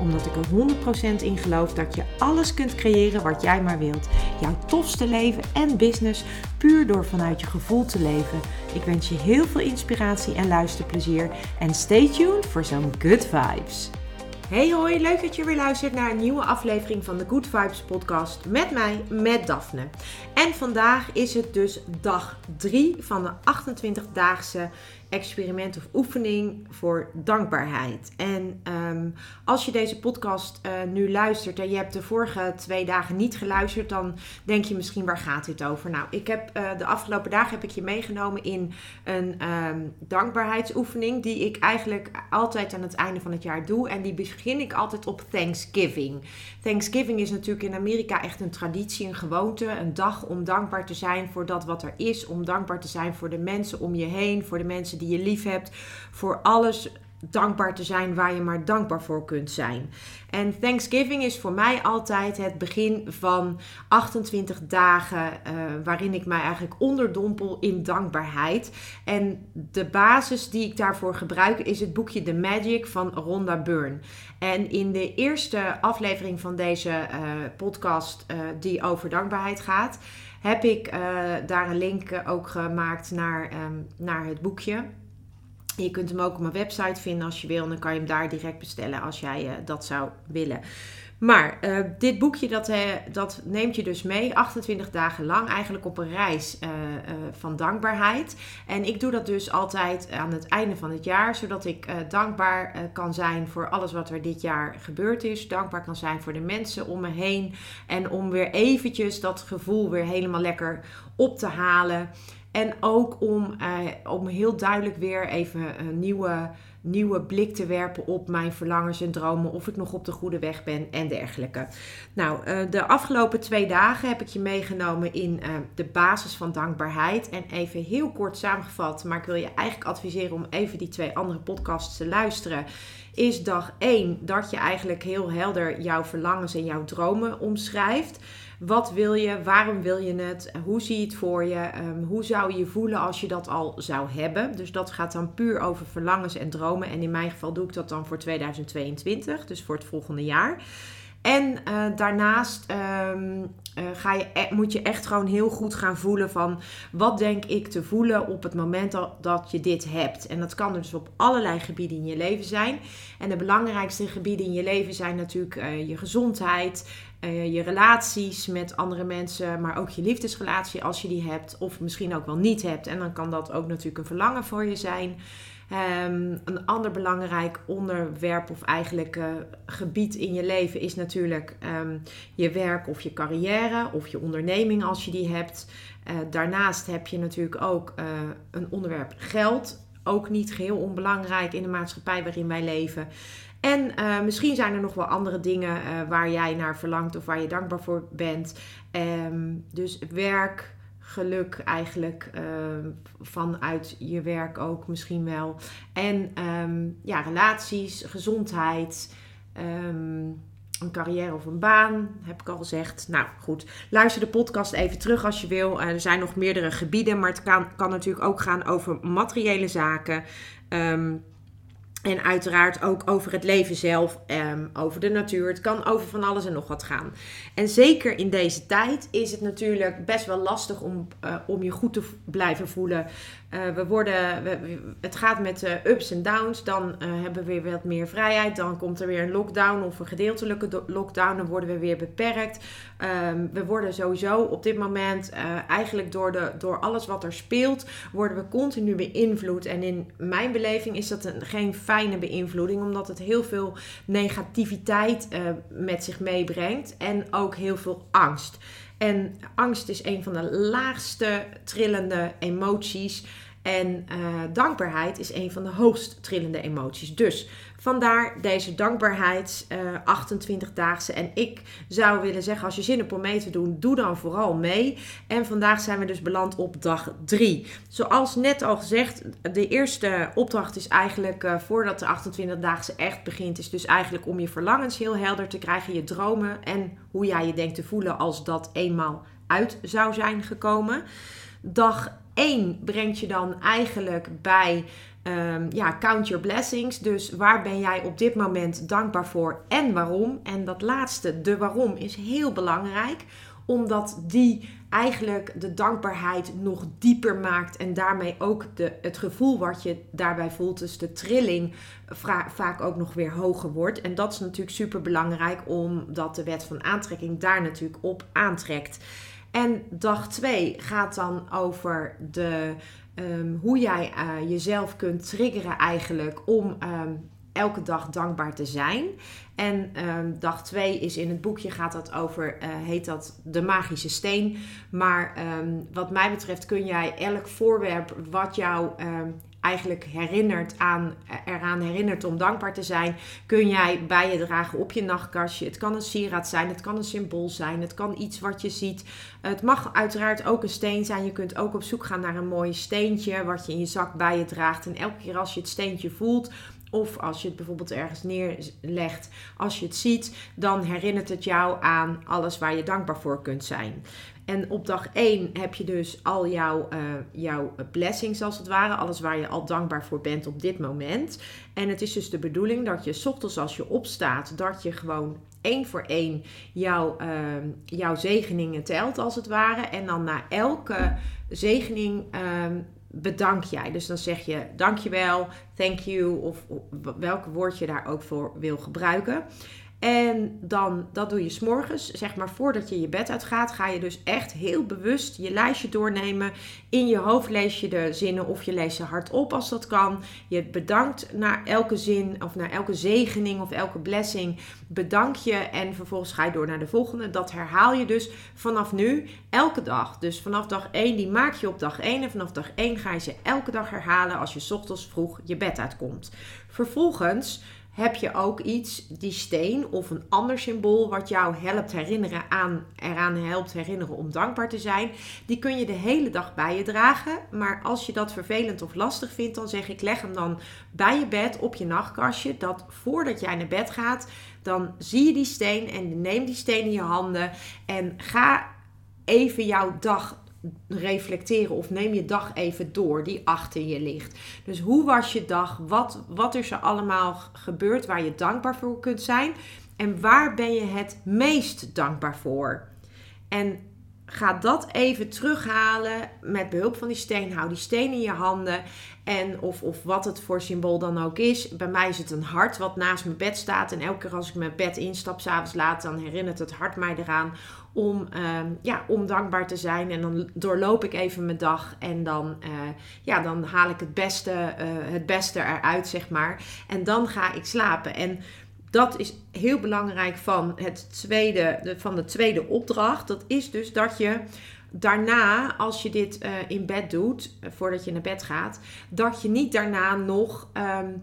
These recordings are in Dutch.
Omdat ik er 100% in geloof dat je alles kunt creëren wat jij maar wilt. Jouw tofste leven en business puur door vanuit je gevoel te leven. Ik wens je heel veel inspiratie en luisterplezier. En stay tuned voor zo'n good vibes. Hey hoi, leuk dat je weer luistert naar een nieuwe aflevering van de Good Vibes podcast met mij, met Daphne. En vandaag is het dus dag 3 van de 28-daagse experiment of oefening voor dankbaarheid. En ehm, als je deze podcast uh, nu luistert en je hebt de vorige twee dagen niet geluisterd, dan denk je misschien waar gaat dit over? Nou, ik heb uh, de afgelopen dagen heb ik je meegenomen in een um, dankbaarheidsoefening die ik eigenlijk altijd aan het einde van het jaar doe. En die begin ik altijd op Thanksgiving. Thanksgiving is natuurlijk in Amerika echt een traditie, een gewoonte, een dag om dankbaar te zijn voor dat wat er is, om dankbaar te zijn voor de mensen om je heen, voor de mensen die je lief hebt, voor alles dankbaar te zijn waar je maar dankbaar voor kunt zijn. En Thanksgiving is voor mij altijd het begin van 28 dagen uh, waarin ik mij eigenlijk onderdompel in dankbaarheid. En de basis die ik daarvoor gebruik is het boekje The Magic van Rhonda Byrne. En in de eerste aflevering van deze uh, podcast uh, die over dankbaarheid gaat, heb ik daar een link ook gemaakt naar, um, naar het boekje. Je kunt hem ook op mijn website vinden als je wil. En dan kan je hem daar direct bestellen als jij uh, dat zou willen. Maar uh, dit boekje dat, uh, dat neemt je dus mee 28 dagen lang eigenlijk op een reis van dankbaarheid. En ik doe dat dus altijd aan het einde van het jaar. Zodat ik dankbaar kan zijn voor alles wat er dit jaar gebeurd is. Dankbaar kan zijn voor de mensen om me heen. En om weer eventjes dat gevoel weer helemaal lekker op te halen. En ook om, om heel duidelijk weer even een nieuwe, nieuwe blik te werpen op mijn verlangens en dromen. Of ik nog op de goede weg ben en dergelijke. Nou, uh, de afgelopen twee dagen heb ik je meegenomen in uh, de basis van dankbaarheid. En even heel kort samengevat, maar ik wil je eigenlijk adviseren om even die twee andere podcasts te luisteren. Is dag 1 dat je eigenlijk heel helder jouw verlangens en jouw dromen omschrijft. Wat wil je? Waarom wil je het? Hoe zie je het voor je? Um, hoe zou je je voelen als je dat al zou hebben? Dus dat gaat dan puur over verlangens en dromen. En in mijn geval doe ik dat dan voor 2022, dus voor het volgende jaar. En uh, daarnaast um, uh, ga je, e moet je echt gewoon heel goed gaan voelen van wat denk ik te voelen op het moment dat, je dit hebt. En dat kan dus op allerlei gebieden in je leven zijn. En de belangrijkste gebieden in je leven zijn natuurlijk uh, je gezondheid, uh, je relaties met andere mensen, maar ook je liefdesrelatie als je die hebt, of misschien ook wel niet hebt. En dan kan dat ook natuurlijk een verlangen voor je zijn. Um, een ander belangrijk onderwerp of eigenlijk gebied in je leven is natuurlijk um, je werk of je carrière of je onderneming als je die hebt. Uh, daarnaast heb je natuurlijk ook uh, een onderwerp geld. Ook niet geheel onbelangrijk in de maatschappij waarin wij leven. En uh, misschien zijn er nog wel andere dingen uh, waar jij naar verlangt of waar je dankbaar voor bent. Um, dus werk, geluk eigenlijk uh, vanuit je werk ook misschien wel. En um, ja, relaties, gezondheid. Een carrière of een baan, heb ik al gezegd. Nou goed, luister de podcast even terug als je wil. er zijn nog meerdere gebieden, maar het kan, kan natuurlijk ook gaan over materiële zaken. Um, en uiteraard ook over het leven zelf, um, over de natuur. Het kan over van alles en nog wat gaan. En zeker in deze tijd is het natuurlijk best wel lastig om, uh, om je goed te blijven voelen. Uh, we worden, we, het gaat met uh, ups en downs. Dan uh, hebben we weer wat meer vrijheid. Dan komt er weer een lockdown of een gedeeltelijke lockdown. Dan worden we weer beperkt. Um, we worden sowieso op dit moment eigenlijk door, de, door alles wat er speelt, worden we continu beïnvloed. En in mijn beleving is dat een, geen fijne beïnvloeding, omdat het heel veel negativiteit met zich meebrengt. En ook heel veel angst. En angst is een van de laagste trillende emoties. En uh, dankbaarheid is een van de hoogst trillende emoties. Dus vandaar deze dankbaarheid uh, 28-daagse. En ik zou willen zeggen, als je zin hebt om mee te doen, doe dan vooral mee. En vandaag zijn we dus beland op dag 3. Zoals net al gezegd, de eerste opdracht is eigenlijk uh, voordat de 28-daagse echt begint, is dus eigenlijk om je verlangens heel helder te krijgen, je dromen en hoe jij je denkt te voelen als dat eenmaal uit zou zijn gekomen. Dag 1 brengt je dan eigenlijk bij um, ja, count your blessings. Dus waar ben jij op dit moment dankbaar voor en waarom? En dat laatste, de waarom, is heel belangrijk omdat die eigenlijk de dankbaarheid nog dieper maakt en daarmee ook de, het gevoel wat je daarbij voelt, dus de trilling, vaak ook nog weer hoger wordt. En dat is natuurlijk super belangrijk, omdat de wet van aantrekking daar natuurlijk op aantrekt. En dag 2 gaat dan over de, um, hoe jij uh, jezelf kunt triggeren eigenlijk om um, elke dag dankbaar te zijn. En um, dag 2 is in het boekje gaat dat over, uh, heet dat de magische steen. Maar wat mij betreft kun jij elk voorwerp wat jou eigenlijk herinnert aan, eraan herinnert om dankbaar te zijn, kun jij bij je dragen op je nachtkastje. Het kan een sieraad zijn, het kan een symbool zijn, het kan iets wat je ziet. Het mag uiteraard ook een steen zijn. Je kunt ook op zoek gaan naar een mooi steentje wat je in je zak bij je draagt. En elke keer als je het steentje voelt, of als je het bijvoorbeeld ergens neerlegt, als je het ziet, dan herinnert het jou aan alles waar je dankbaar voor kunt zijn. En op dag 1 heb je dus al jouw, uh, jouw blessings als het ware. Alles waar je al dankbaar voor bent op dit moment. En het is dus de bedoeling dat je ochtends als je opstaat, dat je gewoon één voor één jouw, uh, jouw zegeningen telt als het ware. En dan na elke zegening uh, bedank jij. Dus dan zeg je dankjewel, thank you of welk woord je daar ook voor wil gebruiken. En dan, dat doe je s'morgens, zeg maar voordat je je bed uitgaat, ga je dus echt heel bewust je lijstje doornemen. In je hoofd lees je de zinnen of je leest ze hardop als dat kan. Je bedankt naar elke zin of naar elke zegening of elke blessing. Bedank je en vervolgens ga je door naar de volgende. Dat herhaal je dus vanaf nu elke dag. Dus vanaf dag 1, die maak je op dag 1 en vanaf dag 1 ga je ze elke dag herhalen als je ochtends vroeg je bed uitkomt. Vervolgens heb je ook iets, die steen of een ander symbool wat jou helpt herinneren aan, eraan helpt herinneren om dankbaar te zijn. Die kun je de hele dag bij je dragen. Maar als je dat vervelend of lastig vindt, dan zeg ik leg hem dan bij je bed op je nachtkastje. Dat voordat jij naar bed gaat, dan zie je die steen en neem die steen in je handen en ga even jouw dag reflecteren of neem je dag even door die achter je ligt. Dus hoe was je dag? Wat, wat is er allemaal gebeurd waar je dankbaar voor kunt zijn? En waar ben je het meest dankbaar voor? En ga dat even terughalen met behulp van die steen. Hou die steen in je handen. En of, of wat het voor symbool dan ook is. Bij mij is het een hart wat naast mijn bed staat. En elke keer als ik mijn bed instap, s'avonds laat, dan herinnert het hart mij eraan om, um, ja, om dankbaar te zijn. En dan doorloop ik even mijn dag en dan, uh, ja, dan haal ik het beste, uh, het beste eruit, zeg maar. En dan ga ik slapen. En dat is heel belangrijk van, het tweede, de, van de tweede opdracht. Dat is dus dat je daarna, als je dit uh, in bed doet, voordat je naar bed gaat, dat je niet daarna nog. Um,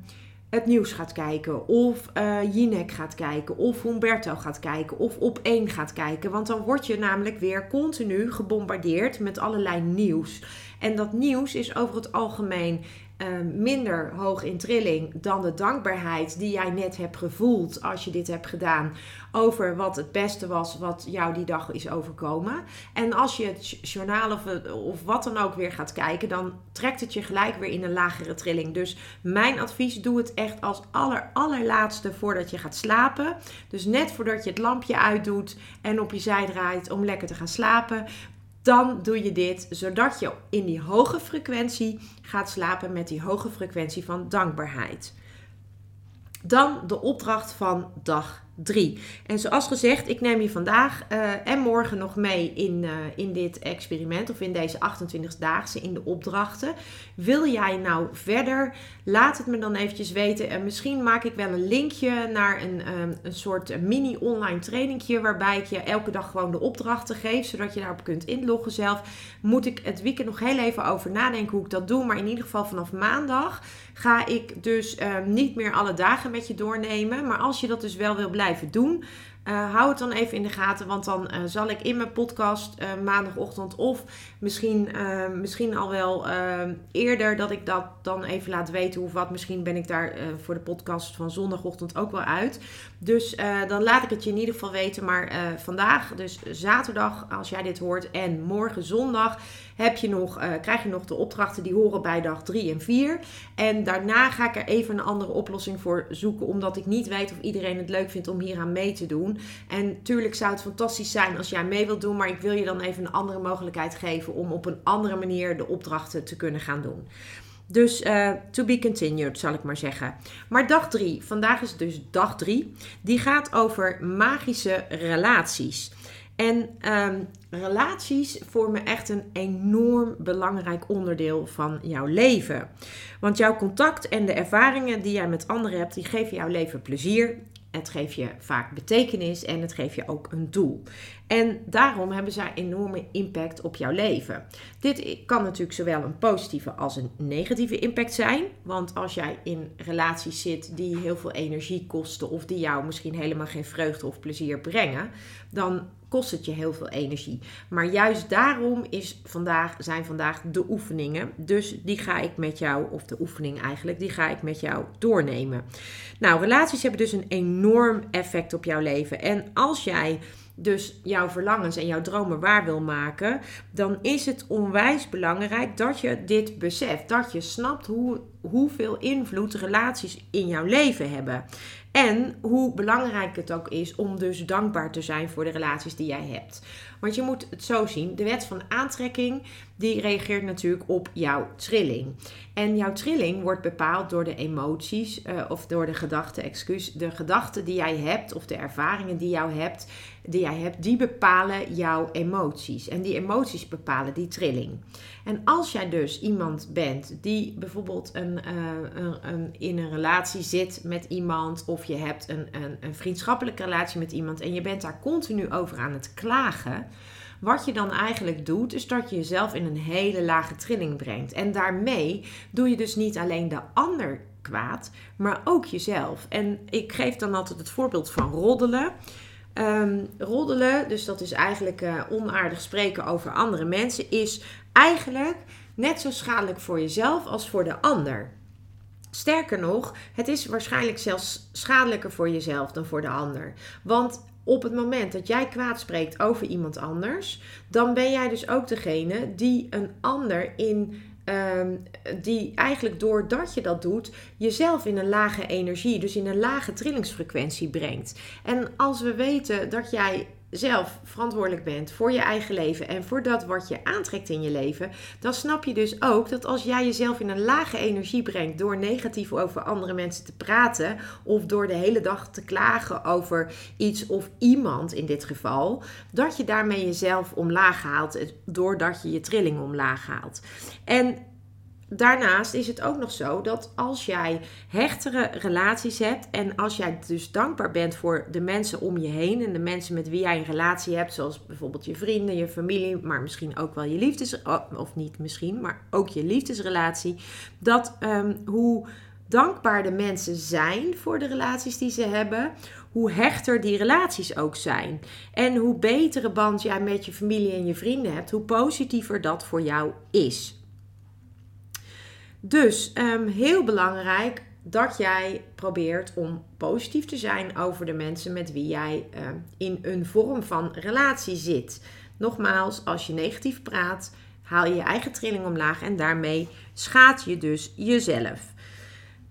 het nieuws gaat kijken, of uh, Jinek gaat kijken, of Humberto gaat kijken, of op één gaat kijken. Want dan word je namelijk weer continu gebombardeerd met allerlei nieuws. En dat nieuws is over het algemeen Ehm, minder hoog in trilling dan de dankbaarheid die jij net hebt gevoeld als je dit hebt gedaan over wat het beste was wat jou die dag is overkomen. En als je het journaal of, of wat dan ook weer gaat kijken, dan trekt het je gelijk weer in een lagere trilling. Dus mijn advies, doe het echt als aller, allerlaatste voordat je gaat slapen. Dus net voordat je het lampje uitdoet en op je zij draait om lekker te gaan slapen dan doe je dit zodat je in die hoge frequentie gaat slapen met die hoge frequentie van dankbaarheid. Dan de opdracht van dag 3. En zoals gezegd, ik neem je vandaag uh, en morgen nog mee in, uh, in dit experiment of in deze 28-daagse in de opdrachten. Wil jij nou verder? Laat het me dan eventjes weten. En misschien maak ik wel een linkje naar een, um, een soort mini-online trainingje waarbij ik je elke dag gewoon de opdrachten geef, zodat je daarop kunt inloggen zelf. Moet ik het weekend nog heel even over nadenken hoe ik dat doe, maar in ieder geval vanaf maandag ga ik dus um, niet meer alle dagen met je doornemen. Maar als je dat dus wel wil blijven doen, uh, hou het dan even in de gaten, want dan uh, zal ik in mijn podcast uh, maandagochtend of misschien, misschien al wel eerder dat ik dat dan even laat weten hoe wat. Misschien ben ik daar voor de podcast van zondagochtend ook wel uit. Dus dan laat ik het je in ieder geval weten. Maar vandaag, dus zaterdag, als jij dit hoort, en morgen zondag, heb je nog, krijg je nog de opdrachten die horen bij dag 3 en 4. En daarna ga ik er even een andere oplossing voor zoeken, omdat ik niet weet of iedereen het leuk vindt om hier aan mee te doen. En tuurlijk zou het fantastisch zijn als jij mee wilt doen, maar ik wil je dan even een andere mogelijkheid geven om op een andere manier de opdrachten te kunnen gaan doen. Dus uh, to be continued, zal ik maar zeggen. Maar dag 3, vandaag is dus dag 3, die gaat over magische relaties. En um, relaties vormen echt een enorm belangrijk onderdeel van jouw leven. Want jouw contact en de ervaringen die jij met anderen hebt, die geven jouw leven plezier het geeft je vaak betekenis en het geeft je ook een doel. En daarom hebben zij enorme impact op jouw leven. Dit kan natuurlijk zowel een positieve als een negatieve impact zijn. Want als jij in relaties zit die heel veel energie kosten of die jou misschien helemaal geen vreugde of plezier brengen, dan kost het je heel veel energie. Maar juist daarom is vandaag, zijn vandaag de oefeningen. Dus die ga ik met jou, of de oefening eigenlijk, die ga ik met jou doornemen. Nou, relaties hebben dus een enorm effect op jouw leven. En als jij dus jouw verlangens en jouw dromen waar wil maken, dan is het onwijs belangrijk dat je dit beseft. Dat je snapt hoe, hoeveel invloed relaties in jouw leven hebben. En hoe belangrijk het ook is om dus dankbaar te zijn voor de relaties die jij hebt. Want je moet het zo zien, de wet van aantrekking die reageert natuurlijk op jouw trilling. En jouw trilling wordt bepaald door de emoties uh, of door de gedachten, excuus, de gedachten die jij hebt of de ervaringen die, jou hebt, die jij hebt, die bepalen jouw emoties. En die emoties bepalen die trilling. En als jij dus iemand bent die bijvoorbeeld een, uh, een, een, in een relatie zit met iemand of je hebt een, een, een vriendschappelijke relatie met iemand en je bent daar continu over aan het klagen wat je dan eigenlijk doet, is dat je jezelf in een hele lage trilling brengt. En daarmee doe je dus niet alleen de ander kwaad, maar ook jezelf. En ik geef dan altijd het voorbeeld van roddelen. Um, roddelen, dus dat is eigenlijk uh, onaardig spreken over andere mensen, is eigenlijk net zo schadelijk voor jezelf als voor de ander. Sterker nog, het is waarschijnlijk zelfs schadelijker voor jezelf dan voor de ander. Want op het moment dat jij kwaad spreekt over iemand anders, dan ben jij dus ook degene die een ander in. Um, die eigenlijk doordat je dat doet, jezelf in een lage energie, dus in een lage trillingsfrequentie brengt. En als we weten dat jij zelf verantwoordelijk bent voor je eigen leven en voor dat wat je aantrekt in je leven, dan snap je dus ook dat als jij jezelf in een lage energie brengt door negatief over andere mensen te praten of door de hele dag te klagen over iets of iemand in dit geval, dat je daarmee jezelf omlaag haalt doordat je je trilling omlaag haalt. En Daarnaast is het ook nog zo dat als jij hechtere relaties hebt en als jij dus dankbaar bent voor de mensen om je heen en de mensen met wie jij een relatie hebt, zoals bijvoorbeeld je vrienden, je familie, maar misschien ook wel je liefdes, of niet misschien, maar ook je liefdesrelatie, dat um, hoe dankbaar de mensen zijn voor de relaties die ze hebben, hoe hechter die relaties ook zijn. En hoe betere band jij met je familie en je vrienden hebt, hoe positiever dat voor jou is. Dus um, heel belangrijk dat jij probeert om positief te zijn over de mensen met wie jij uh, in een vorm van relatie zit. Nogmaals, als je negatief praat, haal je je eigen trilling omlaag en daarmee schaadt je dus jezelf.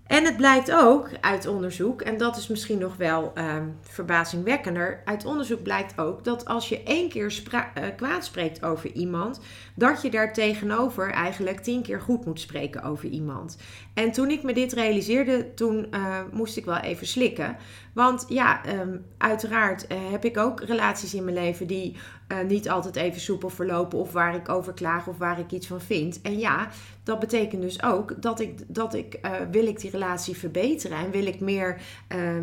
En het blijkt ook uit onderzoek, en dat is misschien nog wel um, verbazingwekkender. Uit onderzoek blijkt ook dat als je één keer uh, kwaad spreekt over iemand, dat je daar tegenover eigenlijk tien keer goed moet spreken over iemand. En toen ik me dit realiseerde, toen uh, moest ik wel even slikken. Want ja, um, uiteraard uh, heb ik ook relaties in mijn leven die uh, niet altijd even soepel verlopen. Of waar ik over klaag of waar ik iets van vind. En ja, dat betekent dus ook dat ik, dat ik uh, wil ik die relatie verbeteren. En wil ik meer,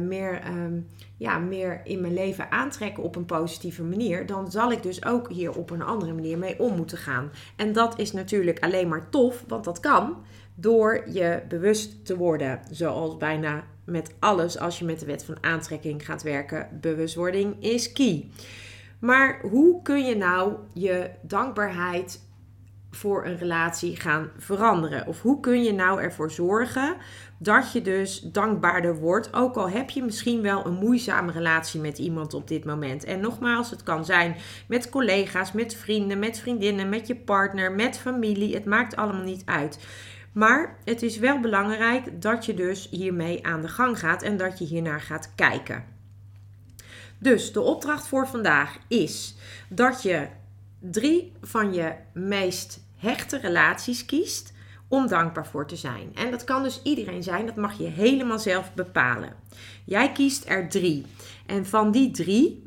meer, um, ja, meer in mijn leven aantrekken op een positieve manier. Dan zal ik dus ook hier op een andere manier mee om moeten gaan. En dat is natuurlijk alleen maar tof, want dat kan door je bewust te worden. Zoals bijna met alles als je met de wet van aantrekking gaat werken. Bewustwording is key. Maar hoe kun je nou je dankbaarheid voor een relatie gaan veranderen? Of hoe kun je nou ervoor zorgen dat je dus dankbaarder wordt, ook al heb je misschien wel een moeizame relatie met iemand op dit moment. En nogmaals, het kan zijn met collega's, met vrienden, met vriendinnen, met je partner, met familie. Het maakt allemaal niet uit. Maar het is wel belangrijk dat je dus hiermee aan de gang gaat en dat je hiernaar gaat kijken. Dus de opdracht voor vandaag is dat je drie van je meest hechte relaties kiest om dankbaar voor te zijn. En dat kan dus iedereen zijn, dat mag je helemaal zelf bepalen. Jij kiest er drie. En van die drie,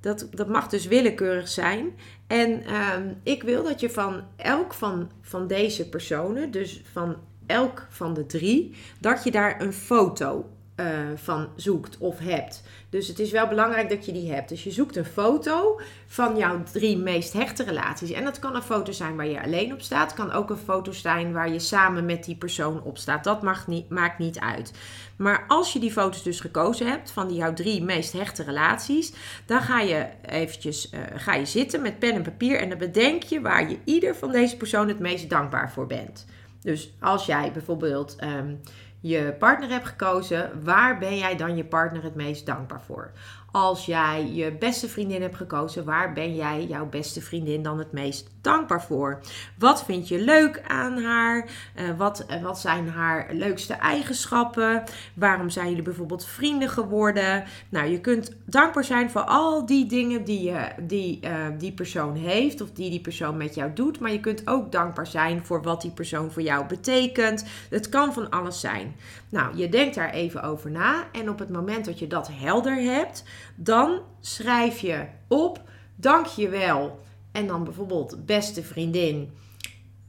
dat, dat mag dus willekeurig zijn. En ehm, ik wil dat je van elk van, van deze personen, dus van elk van de drie, dat je daar een foto uh, van zoekt of hebt. Dus het is wel belangrijk dat je die hebt. Dus je zoekt een foto van jouw drie meest hechte relaties. En dat kan een foto zijn waar je alleen op staat. Kan ook een foto zijn waar je samen met die persoon op staat. Dat mag niet, maakt niet uit. Maar als je die foto's dus gekozen hebt van die jouw drie meest hechte relaties, dan ga je eventjes uh, ga je zitten met pen en papier en dan bedenk je waar je ieder van deze personen het meest dankbaar voor bent. Dus als jij bijvoorbeeld um, je partner hebt gekozen, waar ben jij dan je partner het meest dankbaar voor? Als jij je beste vriendin hebt gekozen, waar ben jij jouw beste vriendin dan het meest dankbaar voor? Wat vind je leuk aan haar? Uh, wat, uh, wat zijn haar leukste eigenschappen? Waarom zijn jullie bijvoorbeeld vrienden geworden? Nou, je kunt dankbaar zijn voor al die dingen die, je, die uh, die persoon heeft of die die persoon met jou doet. Maar je kunt ook dankbaar zijn voor wat die persoon voor jou betekent. Het kan van alles zijn. Nou, je denkt daar even over na en op het moment dat je dat helder hebt, dan schrijf je op, dank je wel. En dan bijvoorbeeld beste vriendin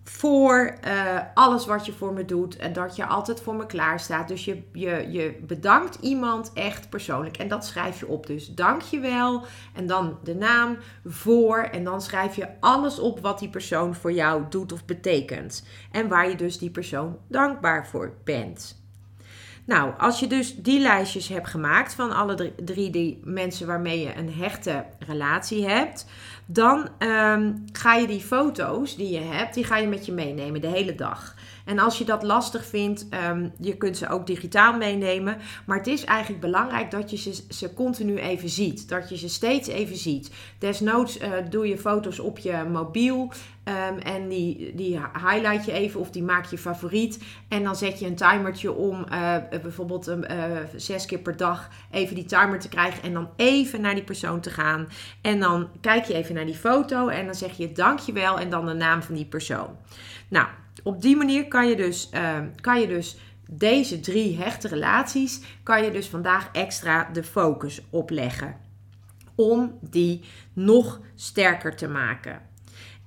voor uh, alles wat je voor me doet en dat je altijd voor me klaar staat. Dus je, je, je bedankt iemand echt persoonlijk en dat schrijf je op. Dus dank je wel en dan de naam voor en dan schrijf je alles op wat die persoon voor jou doet of betekent. En waar je dus die persoon dankbaar voor bent. Nou, als je dus die lijstjes hebt gemaakt van alle drie, die mensen waarmee je een hechte relatie hebt, dan um, ga je die foto's die je hebt, die ga je met je meenemen de hele dag. En als je dat lastig vindt, um, je kunt ze ook digitaal meenemen. Maar het is eigenlijk belangrijk dat je ze, ze continu even ziet. Dat je ze steeds even ziet. Desnoods uh, doe je foto's op je mobiel. Um, en die, die highlight je even of die maak je favoriet. En dan zet je een timertje om uh, bijvoorbeeld uh, zes keer per dag even die timer te krijgen. En dan even naar die persoon te gaan. En dan kijk je even naar die foto en dan zeg je dankjewel en dan de naam van die persoon. Nou, op die manier kan je dus, uh, kan je dus deze drie hechte relaties, kan je dus vandaag extra de focus op leggen. Om die nog sterker te maken.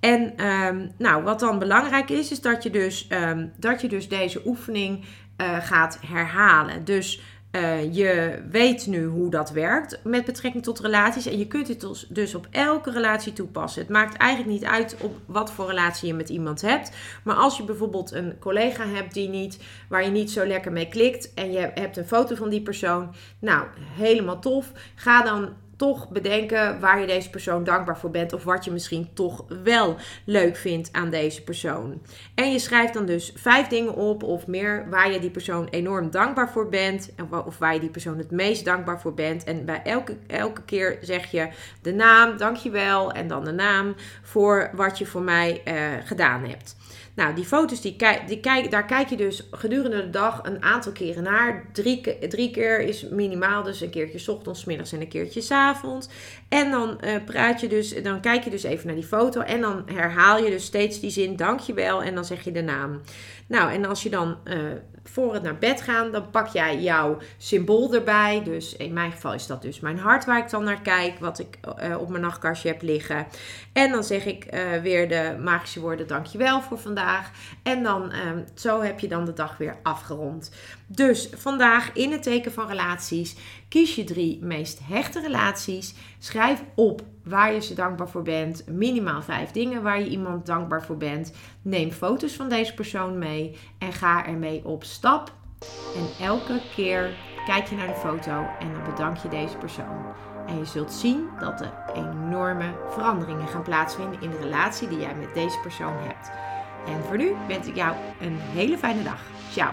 En um, nou, wat dan belangrijk is, is dat je dus, um, dat je dus deze oefening uh, gaat herhalen. Dus uh, je weet nu hoe dat werkt met betrekking tot relaties. En je kunt het dus, dus op elke relatie toepassen. Het maakt eigenlijk niet uit op wat voor relatie je met iemand hebt. Maar als je bijvoorbeeld een collega hebt die niet, waar je niet zo lekker mee klikt. En je hebt een foto van die persoon. Nou, helemaal tof. Ga dan toch bedenken waar je deze persoon dankbaar voor bent. Of wat je misschien toch wel leuk vindt aan deze persoon. En je schrijft dan dus vijf dingen op of meer waar je die persoon enorm dankbaar voor bent. Of waar je die persoon het meest dankbaar voor bent. En bij elke, elke keer zeg je de naam, dankjewel. En dan de naam voor wat je voor mij uh, gedaan hebt. Nou, die foto's, die die kijk, daar kijk je dus gedurende de dag een aantal keren naar. Drie, drie keer is minimaal, dus een keertje ochtends, middags en een keertje s avonds. En dan uh, praat je dus, dan kijk je dus even naar die foto en dan herhaal je dus steeds die zin, dankjewel, en dan zeg je de naam. Nou, en als je dan uh, voor het naar bed gaan, dan pak jij jouw symbool erbij. Dus in mijn geval is dat dus mijn hart waar ik dan naar kijk, wat ik uh, op mijn nachtkastje heb liggen. En dan zeg ik uh, weer de magische woorden dankjewel voor vandaag. En dan um, zo heb je dan de dag weer afgerond. Dus vandaag in het teken van relaties kies je drie meest hechte relaties. Schrijf op waar je ze dankbaar voor bent. Minimaal vijf dingen waar je iemand dankbaar voor bent. Neem foto's van deze persoon mee en ga ermee op stap. En elke keer kijk je naar de foto en dan bedank je deze persoon. En je zult zien dat er enorme veranderingen gaan plaatsvinden in de relatie die jij met deze persoon hebt. En voor nu wens ik jou een hele fijne dag. Ciao!